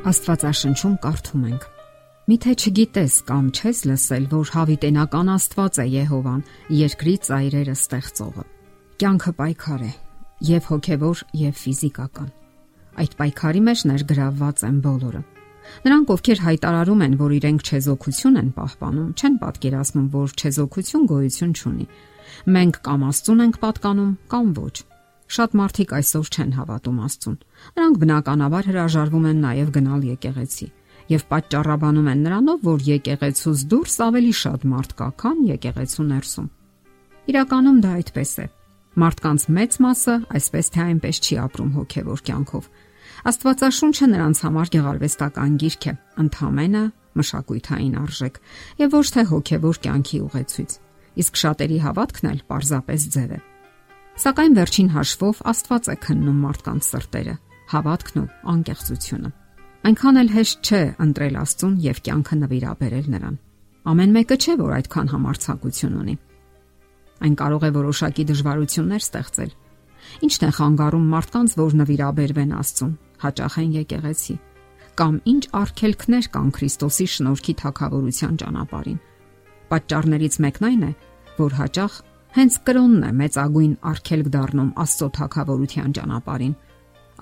Աստվածաշնչում կարդում ենք. Միթե չգիտես կամ չես լսել, որ հավիտենական Աստված է Եհովան, երկրի ծայրերը ստեղծողը։ Կյանքը պայքար է, եւ հոգեվոր, եւ ֆիզիկական։ Այդ պայքարի մեջ ներգրավված են բոլորը։ Նրանք, ովքեր հայտարարում են, որ իրենք չեզոքություն են պահպանում, չեն պատկերացնում, որ չեզոքություն գոյություն չունի։ Մենք կամ Աստծուն ենք պատկանում, կամ ոչ։ Շատ մարդիկ այսօր չեն հավատում Աստծուն։ Նրանք բնականաբար հրաժարվում են նաև գնալ եկեղեցի եւ պատճառաբանում են նրանով, որ եկեղեցուց դուրս ավելի շատ մարդ կա, քան եկեղեցու ներսում։ Իրականում դա այդպես է։ Մարդկանց մեծ մասը այսպես թե այնպես չի ապրում հոգեվոր կյանքով։ Աստվածաշունչը նրանց համար գեղարվեստական գիրք է, ընդհանրապես մշակույթային արժեք եւ ոչ թե հոգեվոր կյանքի ուղեցույց։ Իսկ շատերի հավատքն էլ պարզապես ձև է։ Սակայն վերջին հաշվով Աստված է քննում մարդկանց սրտերը, հավատքն ու անկեղծությունը։ Այնքան էլ հեշտ չէ ընտրել Աստծուն եւ կյանքը նվիրաբերել նրան։ Ամեն մեկը չէ, որ այդքան համարցակություն ունի։ Այն կարող է որոշակի դժվարություններ ստեղծել։ Ինչն է խանգարում մարդկանց, որ նվիրաբերվեն Աստծուն, հաճախեն եկեղեցի, կամ ինչ արգելքներ կան Քրիստոսի շնորհքի թակավորության ճանապարհին։ Պատճառներից մեկն այն է, որ հաճախ Հենց կրոնն է մեծագույն արգելք դառնում Աստծո թակավորության ճանապարհին։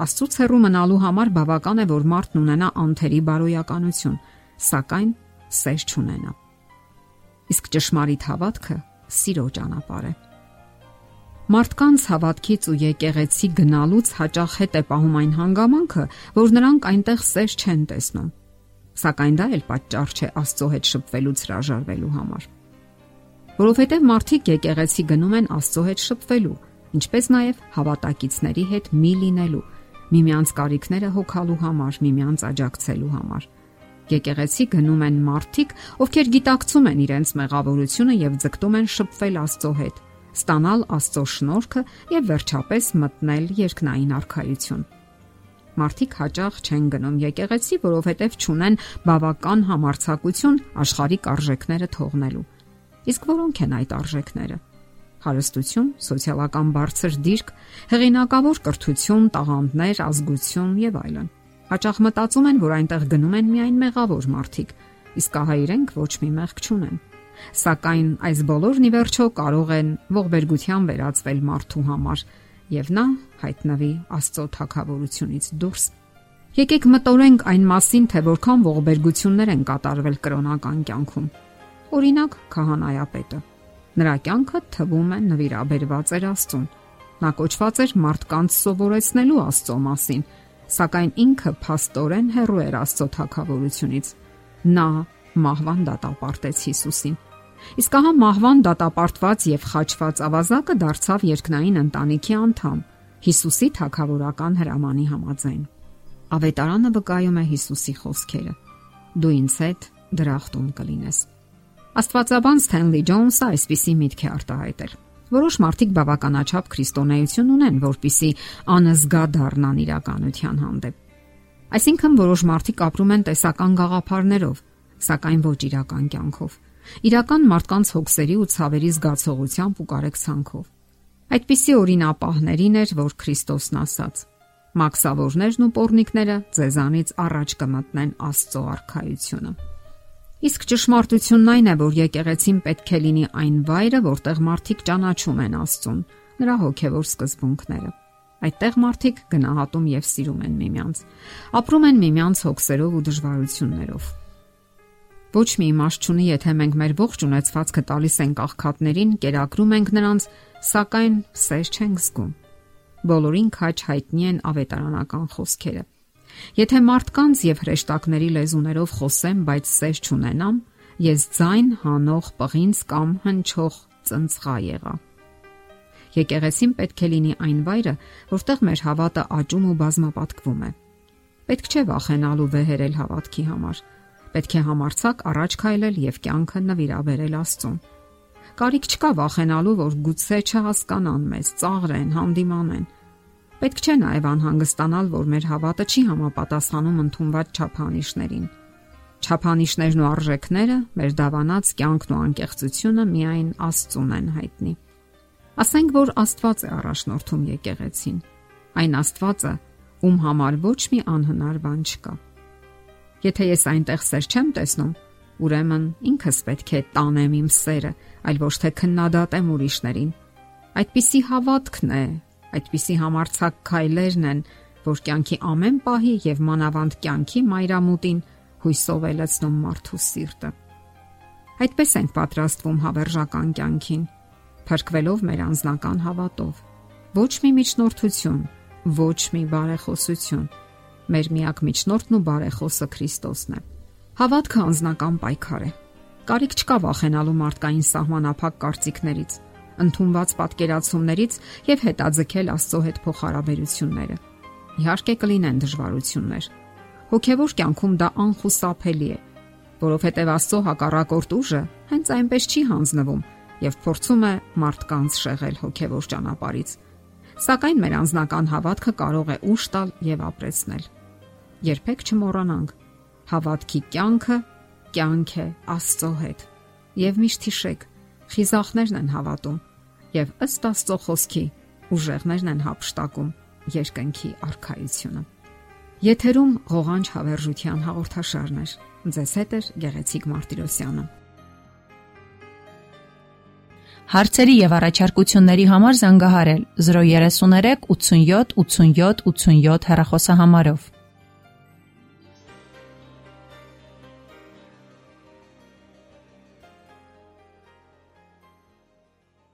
Աստծուց հեռու մնալու համար բավական է, որ մարդն ունենա անթերի բարոյականություն, սակայն սեր չունենա։ Իսկ ճշմարիտ հավատքը սիրո ճանապարհ է։ Մարդկանց հավատքից ու եկեղեցի գնալուց հաճախ հետ է պահում այն հանգամանքը, որ նրանք այնտեղ սեր չեն տեսնում։ Սակայն դա էլ պատճառ չէ Աստծո հետ շփվելուց հրաժարվելու համար որովհետև մարդիկ եկեղեցի գնում են Աստծո հետ շփվելու, ինչպես նաև հավատակիցների հետ մի լինելու, միմյանց կարիքները հոգալու համար, միմյանց աջակցելու համար։ Եկեղեցի գնում են մարդիկ, ովքեր գիտակցում են իրենց մեղավորությունը եւ ձգտում են շփվել Աստծո հետ, ստանալ Աստծո շնորհքը եւ վերջապես մտնել երկնային արքայություն։ Մարդիկ հաճախ չեն գնում եկեղեցի, որովհետև ճունեն բավական համարցակություն աշխարհիկ արժեքները թողնելու Իսկ որոնք են այդ արժեքները։ Հարստություն, սոցիալական բարձր դիրք, հեղինակավոր կրթություն, տաղանդներ, ազգություն եւ այլն։ Հաճախ մտածում են, որ այնտեղ գնում են միայն մեղավոր մարդիկ, իսկ ահա իրենք ոչ մի մեղք չունեն։ Սակայն այս բոլորն ի վերջո կարող են ողբերգության վերածվել մարդու համար եւ նա հայտնվի Աստծո թակավորությունից դուրս։ Եկեք մտորենք այն մասին, թե որքան ողբերգություններ են կատարվել կրոնական կյանքում Օրինակ, քահանայապետը։ Նրա կյանքը թվում է նվիրաբերված էր Աստծուն։ Նա կոչված էր մարդկանց սովորեցնելու Աստծո մասին, սակայն ինքը փաստորեն հեռու էր Աստծո թակավորությունից։ Նա մահվան դատապարտեց Հիսուսին։ Իսկ ահա մահվան դատապարտված եւ խաչված ավազակը դարձավ երկնային ընտանիքի անդամ Հիսուսի թակավորական հրամանի համաձայն։ Ավետարանը վկայում է Հիսուսի խոսքերը. Դու ինձ հետ դրախտում կլինես։ Աստվածաբան Սթենլի Ջոնսը այսպիսի միտք է արտահայտել։ Որոշ մարդիկ բավականաչափ քրիստոնեություն ունեն, որpիսի անզգա դառնան իրականության հանդեպ։ Այսինքն որոշ մարդիկ ապրում են տեսական գաղափարներով, սակայն ոչ իրական կյանքով։ Իրական մարդկանց հոգսերի ու ցավերի զգացողությամբ ու կարեկցանքով։ Այդպիսի օրինապահներին էր, որ Քրիստոսն ասաց. Մաքսավորներն ու պորնիկները ձեզանից առաջ կմտնեն Աստծո արքայությունը։ Իսկ ճշմարտությունն այն է, որ եկեղեցին պետք է լինի այն վայրը, որտեղ մարդիկ ճանաչում են Աստծուն, նրա հոգևոր սկզբունքները։ Այդտեղ մարդիկ գնահատում եւ սիրում են միմյանց, ապրում են միմյանց հոգսերով ու դժվարություններով։ Ոչ մի իմաստ չունի, եթե մենք մեր ողջ ունեցվածքը տալիս ենք աղքատներին, կերակրում ենք նրանց, սակայն սեր չենք զգում։ Բոլորին քաչ հայտնի են ավետարանական խոսքերը Եթե մարդկանց եւ հրեշտակների լեզուներով խոսեմ, բայց սեր չունենամ, ես ձայն հանող պղինձ կամ հնչող ծնցղա եղա։ Եկեղեցին պետք է լինի այն վայրը, որտեղ մեր հավատը աճում ու բազմապատկվում է։ Պետք չէ վախենալ ու վեհերել հավատքի համար։ Պետք է համարցակ առաջ քայլել եւ կյանքը նվիրաբերել Աստծուն։ Կարիք չկա վախենալու, որ գուցե չհասկանան մեզ, ծաղրեն, հանդիմանեն Պետք չէ նաև անհանգստանալ, որ մեր հավատը չի համապատասխանում ընդունված չափանիշներին։ Չափանիշներն ու արժեքները, մեր դավանած կյանքն ու անկեղծությունը միայն Աստծուն են հայտնի։ Ասենք որ Աստված է առաջնորդում եկեղեցին։ Այն Աստվածը, ում համար ոչ մի անհնար բան չկա։ Եթե ես այնտեղ սեր չեմ տեսնում, ուրեմն ինքս պետք է տանեմ իմ սերը, այլ ոչ թե քննադատեմ ուրիշներին։ Այդպիսի հավատքն է, այդպիսի համարցակ քայլերն են, որ կյանքի ամեն պահի եւ մանավանդ կյանքի մայրամուտին հույսով է լցնում մարդու սիրտը։ Այդպես ենք պատրաստվում հավերժական կյանքին, փրկվելով մեր անznական հավատով։ Ոչ մի միջնորդություն, ոչ մի բարեխոսություն։ Մեր միակ միջնորդն ու բարեխոսը Քրիստոսն է։ Հավատքը անznական պայքար է։ Կարիք չկա վախենալու մարդկային սահմանափակ կարծիքներից, ընդունված պատկերացումներից եւ հետաձգել Աստծո հետ փոխհարաբերությունները։ Իհարկե կլինեն դժվարություններ։ Հոգևոր կյանքում դա անխուսափելի է, որովհետեւ Աստծո հակառակորդ ուժը հենց այնպես չի հանձնվում եւ փորձում է մարդկանց շեղել հոգևոր ճանապարից։ Սակայն մեր անznական հավատքը կարող է ուժ տալ եւ ապրեցնել։ Երբեք չմոռանանք, Հավատքի կյանքը կյանք է Աստծո հետ։ Եվ միշտ հիշեք, խիզախներն են հավատում եւ ըստ Աստծո խոսքի ուժեղներն են հապշտակում երկնքի արխայությունը։ Եթերում ղողանջ հավերժության հաղորդաշարն է։ Ձեզ հետ է Գեղեցիկ Մարտիրոսյանը։ Հարցերի եւ առաջարկությունների համար զանգահարել 033 87 87 87 հեռախոսահամարով։